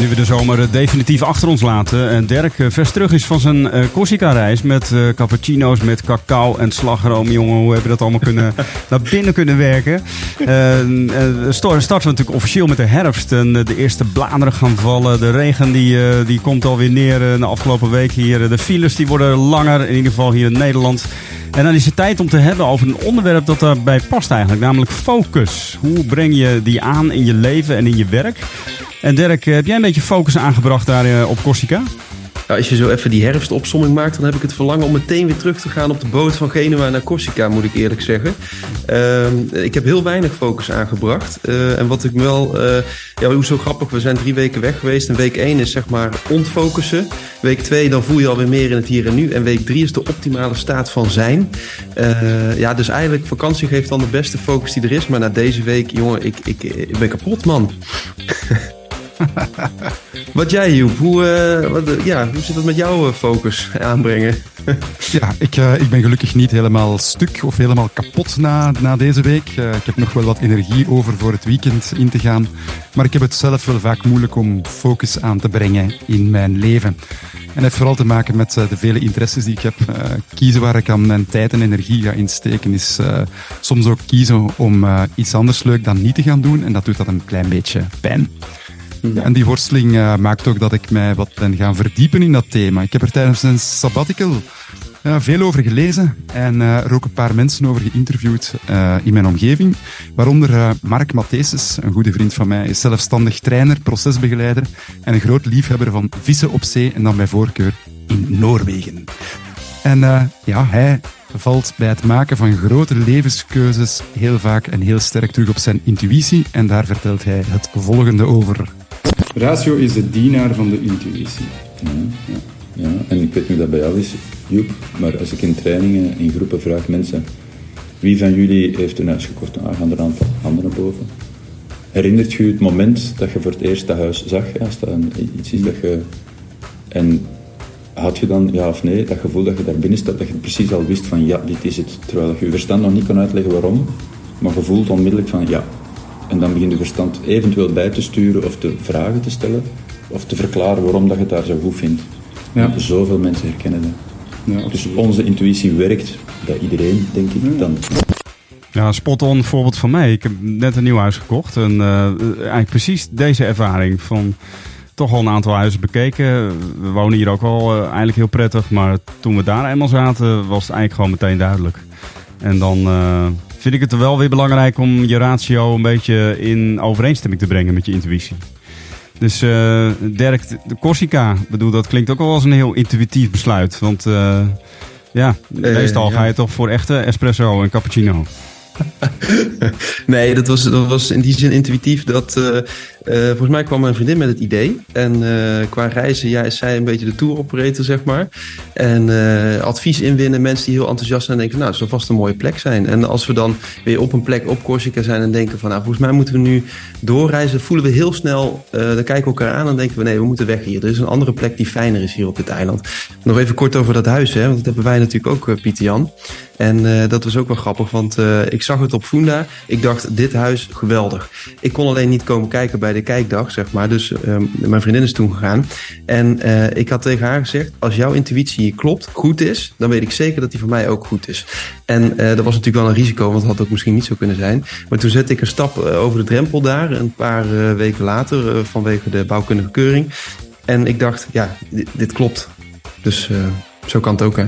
Nu we de zomer eh, definitief achter ons laten en Dirk eh, vers terug is van zijn eh, Corsica-reis met eh, cappuccino's, met cacao en slagroom. Jongen, hoe hebben we dat allemaal kunnen, naar binnen kunnen werken? Eh, eh, sto- starten we natuurlijk officieel met de herfst en eh, de eerste bladeren gaan vallen. De regen die, eh, die komt alweer neer eh, de afgelopen week hier. De files die worden langer, in ieder geval hier in Nederland. En dan is het tijd om te hebben over een onderwerp dat daarbij past eigenlijk, namelijk focus. Hoe breng je die aan in je leven en in je werk? En Dirk, heb jij een beetje focus aangebracht daar eh, op Corsica? Nou, als je zo even die herfstopsomming maakt, dan heb ik het verlangen om meteen weer terug te gaan op de boot van Genua naar Corsica, moet ik eerlijk zeggen. Ehm, ik heb heel weinig focus aangebracht. Eh, en wat ik wel, eh ja, hoe zo grappig, we zijn drie weken weg geweest. En week één is zeg maar ontfocussen. Week twee, dan voel je alweer meer in het hier en nu. En week drie is de optimale staat van zijn. Eh, ja, dus eigenlijk, vakantie geeft dan de beste focus die er is. Maar na deze week, jongen, ik, ik ben kapot, man. Wat jij, Joep? Hoe, eh, wat, eh, ja, hoe zit het met jouw eh, focus aanbrengen? Ja, ik, ik ben gelukkig niet helemaal stuk of helemaal kapot na, na deze week. Ik heb nog wel wat energie over voor het weekend in te gaan. Maar ik heb het zelf wel vaak moeilijk om focus aan te brengen in mijn leven. En dat heeft vooral te maken met de vele interesses die ik heb. Kiezen waar ik aan mijn tijd en energie ga insteken is soms ook kiezen om iets anders leuk dan niet te gaan doen. En dat doet dat een klein beetje pijn. En die worsteling eh, maakt ook dat ik mij wat ben gaan verdiepen in dat thema. Ik heb er tijdens een sabbatical veel over gelezen en eh, er ook een paar mensen over geïnterviewd eh, in mijn omgeving. Waaronder Mark Mathesis, een goede vriend van mij, is zelfstandig trainer, procesbegeleider en een groot liefhebber van vissen op zee en dan bij voorkeur in Noorwegen. En ja, hij valt bij het maken van grote levenskeuzes heel vaak en heel sterk terug op zijn intuïtie en daar vertelt hij het volgende over. Ratio is de dienaar van de intuïtie. Ja, ja. En ik weet niet dat bij jou is, Joep, maar als ik in trainingen, in groepen vraag mensen, wie van jullie heeft een huis gekocht? Nou, gaan er een aantal handen boven. Herinnert je het moment dat je voor het eerst dat huis zag? Als dat iets is dat je... En had je dan, ja of nee, dat gevoel dat je daar binnen staat, dat je precies al wist van ja, dit is het. Terwijl je je verstand nog niet kon uitleggen waarom, maar je voelt onmiddellijk van ja. En dan begint je verstand eventueel bij te sturen of te vragen te stellen, of te verklaren waarom dat je het daar zo goed vindt. Ja. Zoveel mensen herkennen dat. Ja, Dus onze intuïtie werkt bij iedereen, denk ik dan. Ja, spot-on voorbeeld van mij. Ik heb net een nieuw huis gekocht. En eh, eigenlijk precies deze ervaring van toch al een aantal huizen bekeken. We wonen hier ook wel eh, eigenlijk heel prettig. Maar toen we daar eenmaal zaten, was het eigenlijk gewoon meteen duidelijk. En dan eh, vind ik het wel weer belangrijk om je ratio een beetje in overeenstemming te brengen met je intuïtie. Dus eh Dirk, de Corsica, bedoel, dat klinkt ook wel als een heel intuïtief besluit. Want eh, ja, meestal ja. ga je toch voor echte espresso en cappuccino. Nee, dat was, dat was in die zin intuïtief. Dat, eh, eh, volgens mij kwam mijn vriendin met het idee. En eh, qua reizen, ja, is zij een beetje de tour operator, zeg maar. En advies inwinnen, mensen die heel enthousiast zijn en denken, nou, het zal vast een mooie plek zijn. En als we dan weer op een plek op Corsica zijn en denken van, nou, volgens mij moeten we nu doorreizen, voelen we heel snel, dan kijken we elkaar aan en denken we, nee, we moeten weg hier. Er is een andere plek die fijner is hier op dit eiland. Nog even kort over dat huis, hè, want dat hebben wij natuurlijk ook, Pieter Jan. En dat was ook wel grappig, want ik zag het op Funda. Ik dacht, dit huis, geweldig. Ik kon alleen niet komen kijken bij de kijkdag, zeg maar. Dus ehm, mijn vriendin is toen gegaan. En eh, ik had tegen haar gezegd, als jouw intuïtie klopt, goed is... dan weet ik zeker dat die voor mij ook goed is. En eh, dat was natuurlijk wel een risico, want het had ook misschien niet zo kunnen zijn. Maar toen zette ik een stap eh, over de drempel daar, een paar weken later... vanwege de bouwkundige keuring. En ik dacht, ja, dit, dit klopt. Dus zo kan het ook, hè.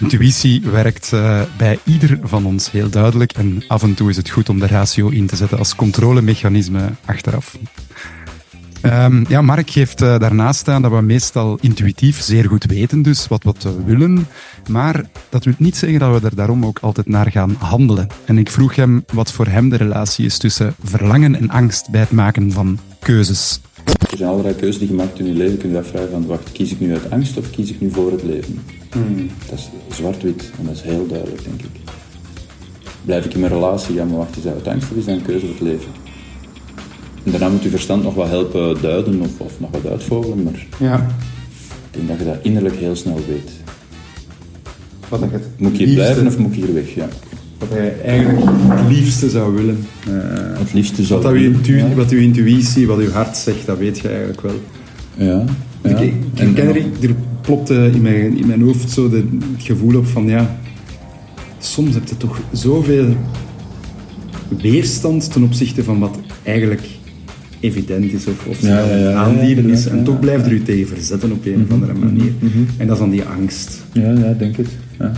Intuïtie werkt eh, bij ieder van ons heel duidelijk en af en toe is het goed om de ratio in te zetten als controlemechanisme achteraf. Ehm, ja, Mark geeft eh, daarnaast aan dat we meestal intuïtief zeer goed weten, dus wat, wat we willen. Maar dat wil niet zeggen dat we er daarom ook altijd naar gaan handelen. En ik vroeg hem wat voor hem de relatie is tussen verlangen en angst bij het maken van keuzes. Er zijn allerlei keuzes die je maakt in je leven. Kun je afvragen van, wacht, kies ik nu uit angst of kies ik nu voor het leven? Dat is zwart-wit en dat is heel duidelijk, denk ik. Blijf ik in mijn relatie? Ja, maar wacht, is dat uit angst is dat een keuze voor het leven? En daarna moet je verstand nog wat helpen duiden of, of nog wat uitvogelen, maar Ja. ik denk dat je dat innerlijk heel snel weet. Wat ik het Moet ik hier liefste- blijven of moet ik hier weg? Ja. Wat hij eigenlijk het liefste zou willen. Eh, Het liefste zou wat, dat uw ik- intu- ja. wat uw intuïtie, wat uw hart zegt, dat weet je eigenlijk wel. Ja. ja. Ik, ik, En- ken er, er plopte in mijn, in mijn hoofd zo de, het gevoel op van ja, soms heb je toch zoveel weerstand ten opzichte van wat eigenlijk evident is of, of Ja, ja, ja, aandienen ja, is. En ja, toch blijft ja. er u tegen verzetten op een of andere manier. En dat is dan die angst. Ja, ja, denk het. Ja.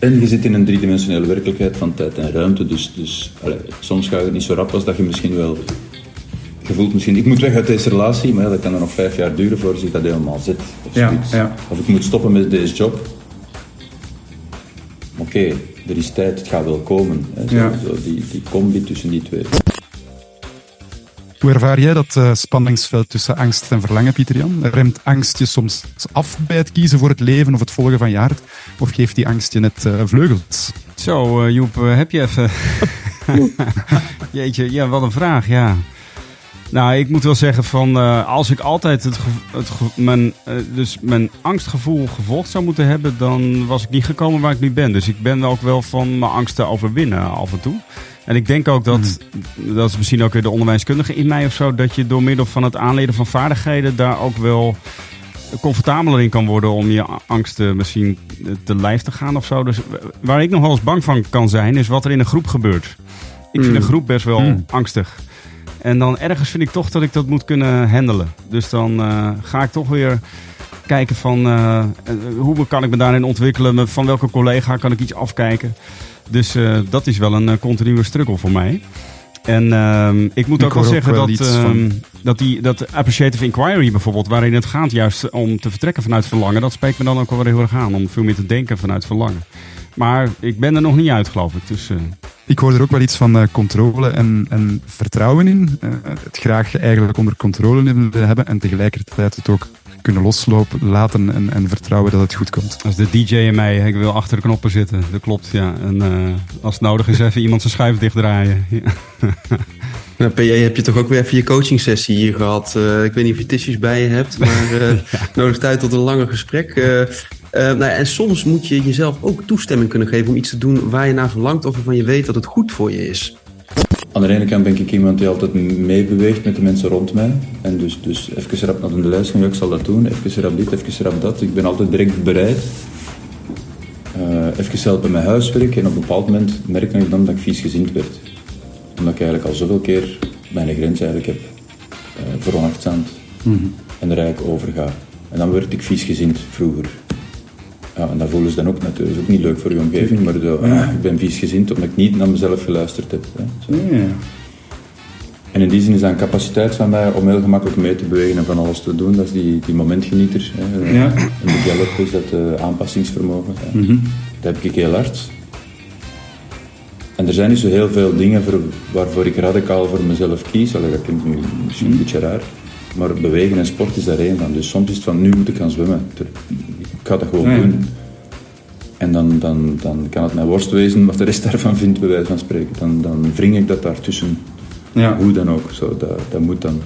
En je zit in een driedimensionele werkelijkheid van tijd en ruimte, dus, dus allee, soms gaat het niet zo rap als dat je misschien wel... Je voelt misschien, ik moet weg uit deze relatie, maar ja, dat kan er nog vijf jaar duren voor zich dat helemaal zit. Of, Ja, of ik moet stoppen met deze job. Oké, er is tijd, het gaat wel komen. Hè, zo, Ja. zo die, die combi tussen die twee. Hoe ervaar jij dat eh, spanningsveld tussen angst en verlangen, Pieter-Jan? Remt angst je soms af bij het kiezen voor het leven of het volgen van je hart? Of geeft die angst je net eh, vleugels? Zo, eh, Joep, heb je even... Jeetje, ja, wat een vraag, ja. Nou, ik moet wel zeggen van, eh, als ik altijd het, mijn, eh, dus mijn angstgevoel gevolgd zou moeten hebben, dan was ik niet gekomen waar ik nu ben. Dus ik ben ook wel van mijn angst te overwinnen af en toe. En ik denk ook dat, dat is misschien ook weer de onderwijskundige in mij of zo, dat je door middel van het aanleren van vaardigheden daar ook wel comfortabeler in kan worden om je angsten misschien te lijf te gaan of zo. Dus waar ik nog wel eens bang van kan zijn, is wat er in een groep gebeurt. Ik vind een groep best wel angstig. En dan ergens vind ik toch dat ik dat moet kunnen handelen. Dus dan eh, ga ik toch weer kijken van eh, eh, hoe kan ik me daarin ontwikkelen. Van welke collega kan ik iets afkijken. Dus dat is wel een continue struggle voor mij. En ehm, ik moet Ik ook wel ook zeggen wel dat, ehm, van- dat, die, dat appreciative inquiry bijvoorbeeld, waarin het gaat juist om te vertrekken vanuit verlangen, dat spreekt me dan ook wel heel erg aan. Om veel meer te denken vanuit verlangen. Maar ik ben er nog niet uit, geloof ik. Dus, eh, Ik hoor er ook wel iets van eh, controle en, en vertrouwen in. Eh, het graag eigenlijk onder controle willen hebben en tegelijkertijd het ook kunnen loslopen, laten en, en vertrouwen dat het goed komt. Als de DJ in mij, ik wil achter de knoppen zitten. Dat klopt, ja. En eh, als het nodig is, even iemand zijn schuif dichtdraaien. Ja. Nou, PJ, heb je toch ook weer even je coaching sessie hier gehad? Eh, ik weet niet of je tissues bij je hebt, maar eh nodigt uit tot een langer gesprek. Eh, nou ja, en soms moet je jezelf ook toestemming kunnen geven om iets te doen waar je naar verlangt of waarvan je weet dat het goed voor je is. Aan de ene kant ben ik iemand die altijd meebeweegt met de mensen rond mij. En dus, dus even rap naar de lijst gaan, ik zal dat doen. Even rap dit, even rap dat. Ik ben altijd direct bereid. Eh even helpen met huiswerk. En op een bepaald moment merkte ik dan dat ik viesgezind werd. Omdat ik eigenlijk al zoveel keer mijn grens eigenlijk heb eh veronachtzaamd. En er eigenlijk over ga. En dan werd ik viesgezind vroeger. Ja, en dat voelen ze dan ook natuurlijk. Dat is ook niet leuk voor je omgeving, maar zo, ah, ik ben viesgezind omdat ik niet naar mezelf geluisterd heb. Hè. Zo. En in die zin is dat een capaciteit van mij om heel gemakkelijk mee te bewegen en van alles te doen. Dat is die, die momentgenieter. Hè. Ja. En de Gallup is dat eh, aanpassingsvermogen. Hè. Dat heb ik heel hard. En er zijn niet zo heel veel dingen voor, waarvoor ik radicaal voor mezelf kies. Allee, dat klinkt nu misschien een beetje raar. Maar bewegen en sport is daar één van. Dus soms is het van, nu moet ik gaan zwemmen. Ik ga dat gewoon doen. En dan, dan, dan kan het mijn worst wezen wat de rest daarvan vindt, bij wijze van spreken. Dan, dan wring ik dat daartussen. Ja. Hoe dan ook. Zo, dat, dat moet dan.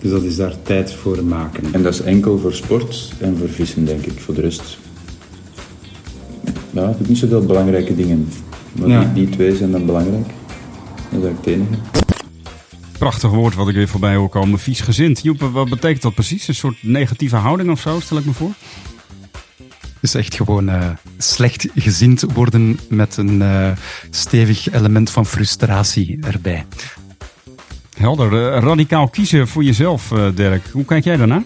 Dus dat is daar tijd voor maken. En dat is enkel voor sport en voor vissen, denk ik. Voor de rest... Ja, ik heb niet zoveel belangrijke dingen. Maar Ja. die, die twee zijn dan belangrijk. Dat is eigenlijk het enige. Prachtig woord wat ik weer voorbij hoor komen. Viesgezind. Joep, wat betekent dat precies? Een soort negatieve houding of zo, stel ik me voor? Dus echt gewoon eh, slecht gezind worden met een eh, stevig element van frustratie erbij. Helder. Eh, radicaal kiezen voor jezelf, Dirk. Hoe kijk jij daarna?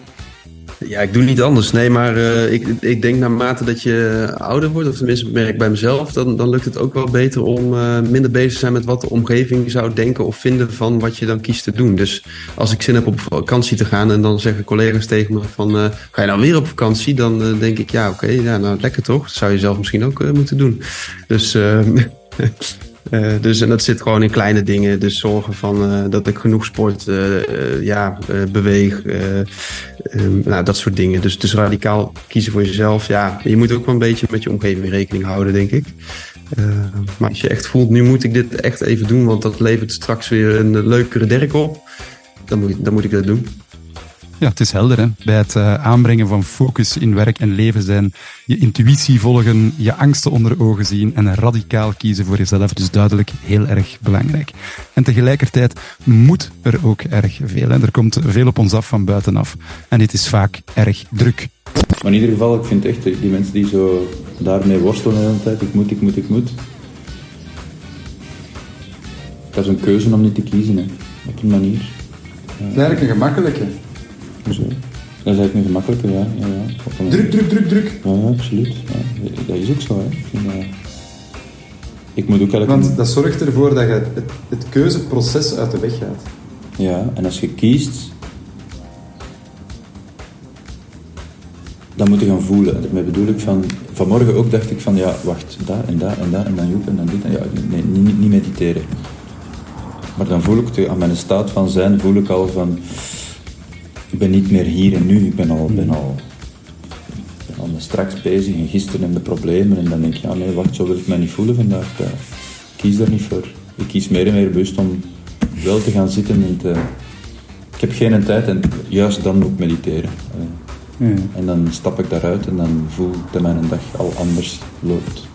Ja, ik doe niet anders. Nee, maar eh, ik, ik denk naarmate dat je ouder wordt, of tenminste merk bij mezelf, dan, dan lukt het ook wel beter om eh, minder bezig te zijn met wat de omgeving zou denken of vinden van wat je dan kiest te doen. Dus als ik zin heb op vakantie te gaan en dan zeggen collega's tegen me van eh, ga je nou weer op vakantie? Dan denk ik ja, oké, ja, nou lekker toch? Dat zou je zelf misschien ook moeten doen. Dus eh, dus en dat zit gewoon in kleine dingen. Dus zorgen van eh, dat ik genoeg sport, eh, ja, beweeg. eh, ehm, nou, dat soort dingen. Dus, dus radicaal kiezen voor jezelf. Ja, je moet ook wel een beetje met je omgeving rekening houden, denk ik. Maar als je echt voelt, nu moet ik dit echt even doen, want dat levert straks weer een leukere derk op, dan moet, dan moet ik dat doen. Ja, het is helder. Hè? Bij het uh, aanbrengen van focus in werk en leven zijn, je intuïtie volgen, je angsten onder ogen zien en radicaal kiezen voor jezelf. Dus duidelijk heel erg belangrijk. En tegelijkertijd moet er ook erg veel. Hè? Er komt veel op ons af van buitenaf. En dit is vaak erg druk. Maar in ieder geval, ik vind echt die mensen die zo daarmee worstelen de hele tijd, ik moet, ik moet, ik moet. Dat is een keuze om niet te kiezen, hè. op een manier. Het is eigenlijk een gemakkelijke. Zo. Dat is eigenlijk een gemakkelijke, ja. ja, ja. Druk, druk, druk, druk. Ja, ja absoluut. Ja. Dat is ook zo, hè. Ik, vind, uh... ik moet ook eigenlijk... Want dat zorgt ervoor dat je het, het keuzeproces uit de weg gaat. Ja, en als je kiest, dan moet je gaan voelen. Daarmee bedoel ik van... Vanmorgen ook dacht ik van, ja, wacht, daar en daar en daar en dan Joep en dan dit. En ja, nee, niet, niet mediteren. Maar dan voel ik, aan mijn staat van zijn, voel ik al van... Ik ben niet meer hier en nu, ik ben al, ben al, ben al straks bezig en gisteren en de problemen. En dan denk ik, ja nee, wacht, zo wil ik mij niet voelen vandaag. Ik kies daar niet voor. Ik kies meer en meer bewust om wel te gaan zitten en te... Ik heb geen tijd en juist dan moet ik mediteren. Ja. En dan stap ik daaruit en dan voel ik dat mijn dag al anders loopt.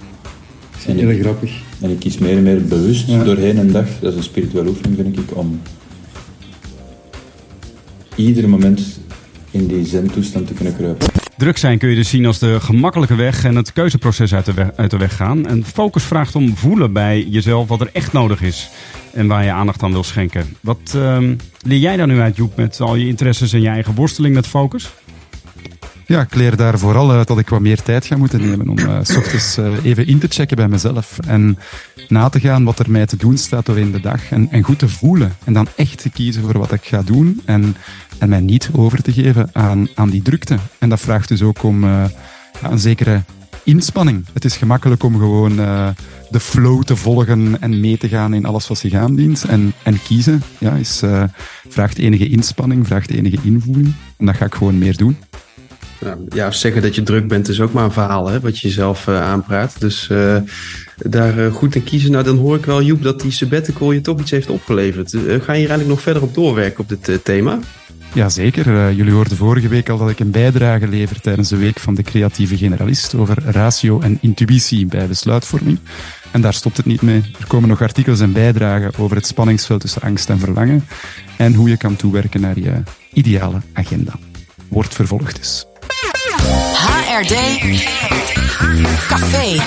En heel grappig. En ik kies meer en meer bewust Ja. doorheen een dag, dat is een spirituele oefening vind ik, om ieder moment in die zen-toestand te kunnen kruipen. Druk zijn kun je dus zien als de gemakkelijke weg en het keuzeproces uit de weg, gaan. En focus vraagt om voelen bij jezelf wat er echt nodig is en waar je aandacht aan wil schenken. Wat ehm, leer jij daar nu uit, Joep, met al je interesses en je eigen worsteling met focus? Ja, ik leer daar vooral uit dat ik wat meer tijd ga moeten nemen om uh, s ochtends uh, even in te checken bij mezelf. En na te gaan wat er mij te doen staat doorheen de dag. En, en goed te voelen. En dan echt te kiezen voor wat ik ga doen. En, en mij niet over te geven aan, aan die drukte. En dat vraagt dus ook om een zekere inspanning. Het is gemakkelijk om gewoon de flow te volgen en mee te gaan in alles wat zich aandient. En, en kiezen ja, is, vraagt enige inspanning, vraagt enige invoeling. En dat ga ik gewoon meer doen. Nou, ja, zeggen dat je druk bent is ook maar een verhaal, hè, wat je zelf uh, aanpraat. Dus uh, daar uh, goed in kiezen. Nou, dan hoor ik wel, Joep, dat die sabbatical je toch iets heeft opgeleverd. ga je eigenlijk nog verder op doorwerken op dit thema? Jazeker. jullie hoorden vorige week al dat ik een bijdrage lever tijdens de week van de creatieve generalist over ratio en intuïtie bij besluitvorming. En daar stopt het niet mee. Er komen nog artikels en bijdragen over het spanningsveld tussen angst en verlangen en hoe je kan toewerken naar je ideale agenda. Wordt vervolgd dus. HRD Café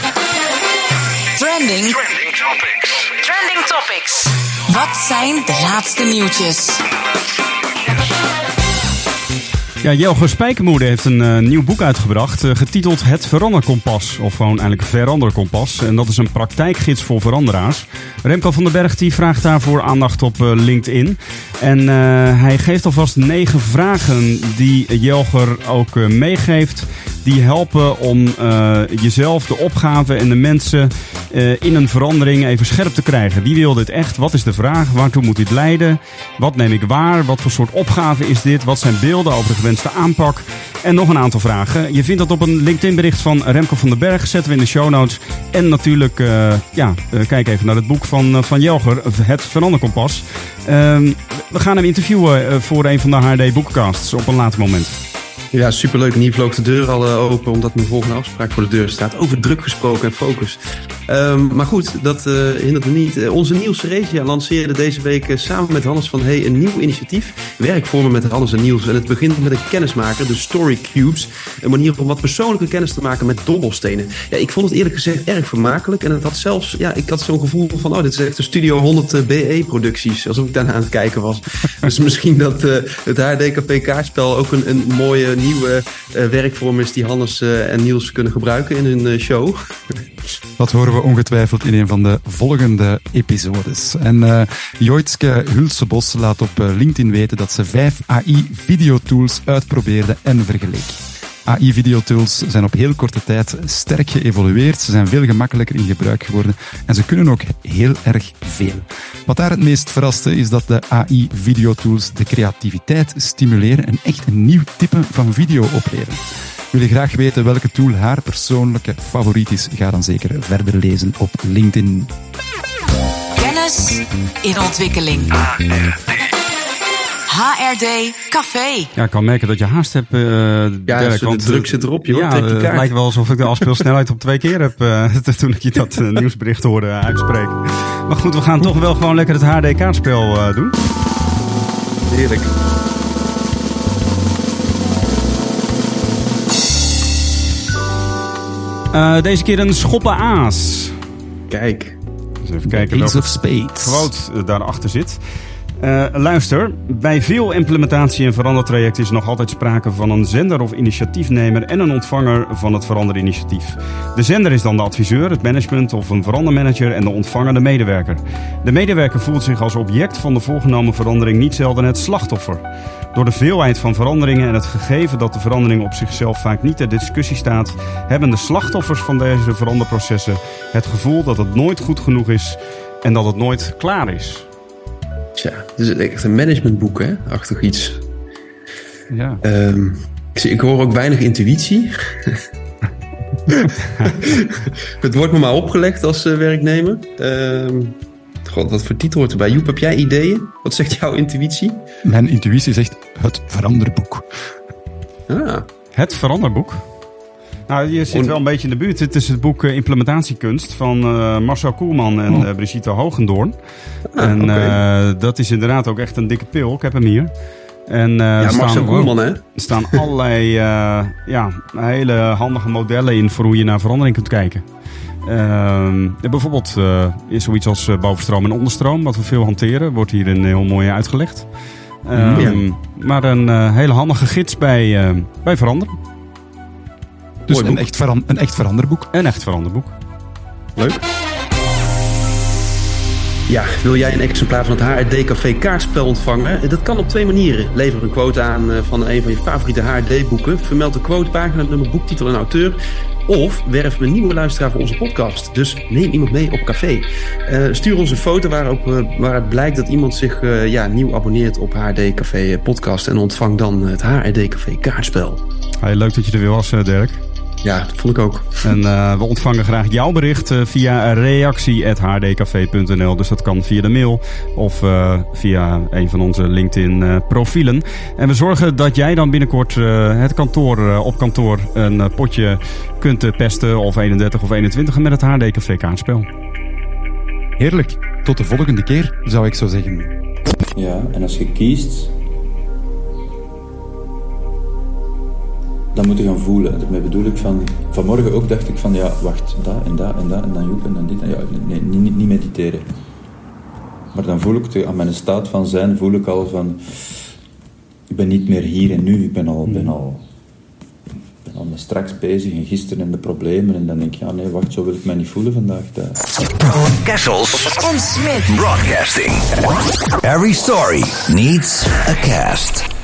Trending Trending topics. Trending Topics Wat zijn de laatste nieuwtjes? Ja, Jelger Spijkermoede heeft een uh, nieuw boek uitgebracht, uh, getiteld Het Veranderkompas. Of gewoon eigenlijk Veranderkompas. En dat is een praktijkgids voor veranderaars. Remco van den Berg die vraagt daarvoor aandacht op uh, LinkedIn. En hij geeft alvast negen vragen die Jelger ook meegeeft. Die helpen om jezelf, de opgave en de mensen in een verandering even scherp te krijgen. Wie wil dit echt? Wat is de vraag? Waartoe moet dit leiden? Wat neem ik waar? Wat voor soort opgave is dit? Wat zijn beelden over de gewenste aanpak? En nog een aantal vragen. Je vindt dat op een LinkedIn bericht van Remco van den Berg. Zetten we in de show notes. En natuurlijk, uh, ja, kijk even naar het boek van, van Jelger, Het Veranderkompas. we gaan hem interviewen voor een van de HD Boekcasts op een later moment. Ja, superleuk. En hier vloog de deur al uh, open, omdat mijn volgende afspraak voor de deur staat. Over druk gesproken en focus. Um, maar goed, dat uh, hindert me niet. Uh, onze Niels Regia lanceerde deze week samen met Hannes van Hey een nieuw initiatief. Werkvormen met Hannes en Niels. En het begint met een kennismaker, de Story Cubes. Een manier om wat persoonlijke kennis te maken met dobbelstenen. Ja, ik vond het eerlijk gezegd erg vermakelijk. En het had zelfs, ja, ik had zo'n gevoel van, oh, dit is echt een Studio 100 BE-producties. Alsof ik daarna aan het kijken was. dus misschien dat het HDKP kaartspel ook een, een mooie nieuwe uh, werkvorm is die Hannes uh, en Niels kunnen gebruiken in hun show. Dat horen we ongetwijfeld in een van de volgende episodes. En uh, Joitske Hulsebos laat op LinkedIn weten dat ze vijf AI-videotools uitprobeerde en vergeleek. AI-videotools zijn op heel korte tijd sterk geëvolueerd. Ze zijn veel gemakkelijker in gebruik geworden en ze kunnen ook heel erg veel. Wat daar het meest verraste is dat de AI-videotools de creativiteit stimuleren en echt een nieuw type van video opleveren. Wil je graag weten welke tool haar persoonlijke favoriet is? Ga dan zeker verder lezen op LinkedIn. Kennis in ontwikkeling. HRD Café. Ja, ik kan merken dat je haast hebt, eh Ja, Dirk, de want, druk eh, zit erop, joh. Ja, het lijkt wel alsof ik de afspeelsnelheid op twee keer heb eh, toen ik je dat nieuwsbericht hoorde uitspreken. Maar goed, we gaan toch wel gewoon lekker het HD-kaartspel eh, doen. Heerlijk. Eh, deze keer een schoppen aas. Kijk. Dus even kijken Ace welke quote daarachter zit. Eh, luister, bij veel implementatie- en verandertrajecten is nog altijd sprake van een zender of initiatiefnemer en een ontvanger van het veranderinitiatief. De zender is dan de adviseur, het management of een verandermanager en de ontvanger de medewerker. De medewerker voelt zich als object van de voorgenomen verandering niet zelden het slachtoffer. Door de veelheid van veranderingen en het gegeven dat de verandering op zichzelf vaak niet ter discussie staat, hebben de slachtoffers van deze veranderprocessen het gevoel dat het nooit goed genoeg is en dat het nooit klaar is. Tja, dit is echt een managementboek, hè? Achtig iets. Ja. Ehm, ik, zie- ik hoor ook weinig intuïtie. het wordt me maar opgelegd als eh, werknemer. Ehm God, wat voor titel hoort erbij? Joep, heb jij ideeën? Wat zegt jouw intuïtie? Mijn intuïtie zegt het veranderboek. Ah, Het veranderboek. Nou, je zit wel een beetje in de buurt. Het is het boek eh, Implementatiekunst van eh, Marcel Koelman en Oh. eh, Brigitte Hogendoorn. ah, en dat is inderdaad ook echt een dikke pil. Ik heb hem hier. En ja, staan, Koelman, hè? er staan allerlei ja, hele handige modellen in voor hoe je naar verandering kunt kijken. Ehm, bijvoorbeeld is zoiets als bovenstroom en onderstroom, wat we veel hanteren, wordt hierin heel mooi uitgelegd. Ehm, Ja. Maar een hele handige gids bij, bij veranderen. Dus een echt, veran- een echt veranderboek. Een echt veranderboek. Leuk. Ja, wil jij een exemplaar van het HRD Café kaartspel ontvangen? Dat kan op twee manieren. Lever een quote aan eh, van een van je favoriete HRD-boeken. Vermeld de quotepagina, nummer, boektitel en auteur. Of werf een nieuwe luisteraar voor onze podcast. Dus neem iemand mee op café. Eh, stuur ons een foto waarop, eh, waaruit blijkt dat iemand zich eh, ja, nieuw abonneert op HRD Café podcast. En ontvang dan het HRD Café kaartspel. Hey, leuk dat je er weer was, Dirk. Ja, dat vond ik ook. En eh, we ontvangen graag jouw bericht eh, via reactie.hrdcafé.nl. Dus dat kan via de mail of eh, via een van onze LinkedIn-profielen. en we zorgen dat jij dan binnenkort eh, het kantoor, op kantoor een potje kunt pesten. Of 31 of 21 met het HD Café kaartspel. Heerlijk. Tot de volgende keer, zou ik zo zeggen. Ja, en als je kiest, dan moet je gaan voelen. Daarmee bedoel ik van, vanmorgen ook dacht ik van, ja, wacht, dat en dat en dat en dan Joep en dan dit. En ja, nee, niet, niet, niet mediteren. Maar dan voel ik, aan mijn staat van zijn, voel ik al van, ik ben niet meer hier en nu, ik ben al, ben al, ben al met straks bezig en gisteren en de problemen. En dan denk ik, ja nee, wacht, zo wil ik mij niet voelen vandaag. Kessels En Smit. Broadcasting. Every story needs a cast.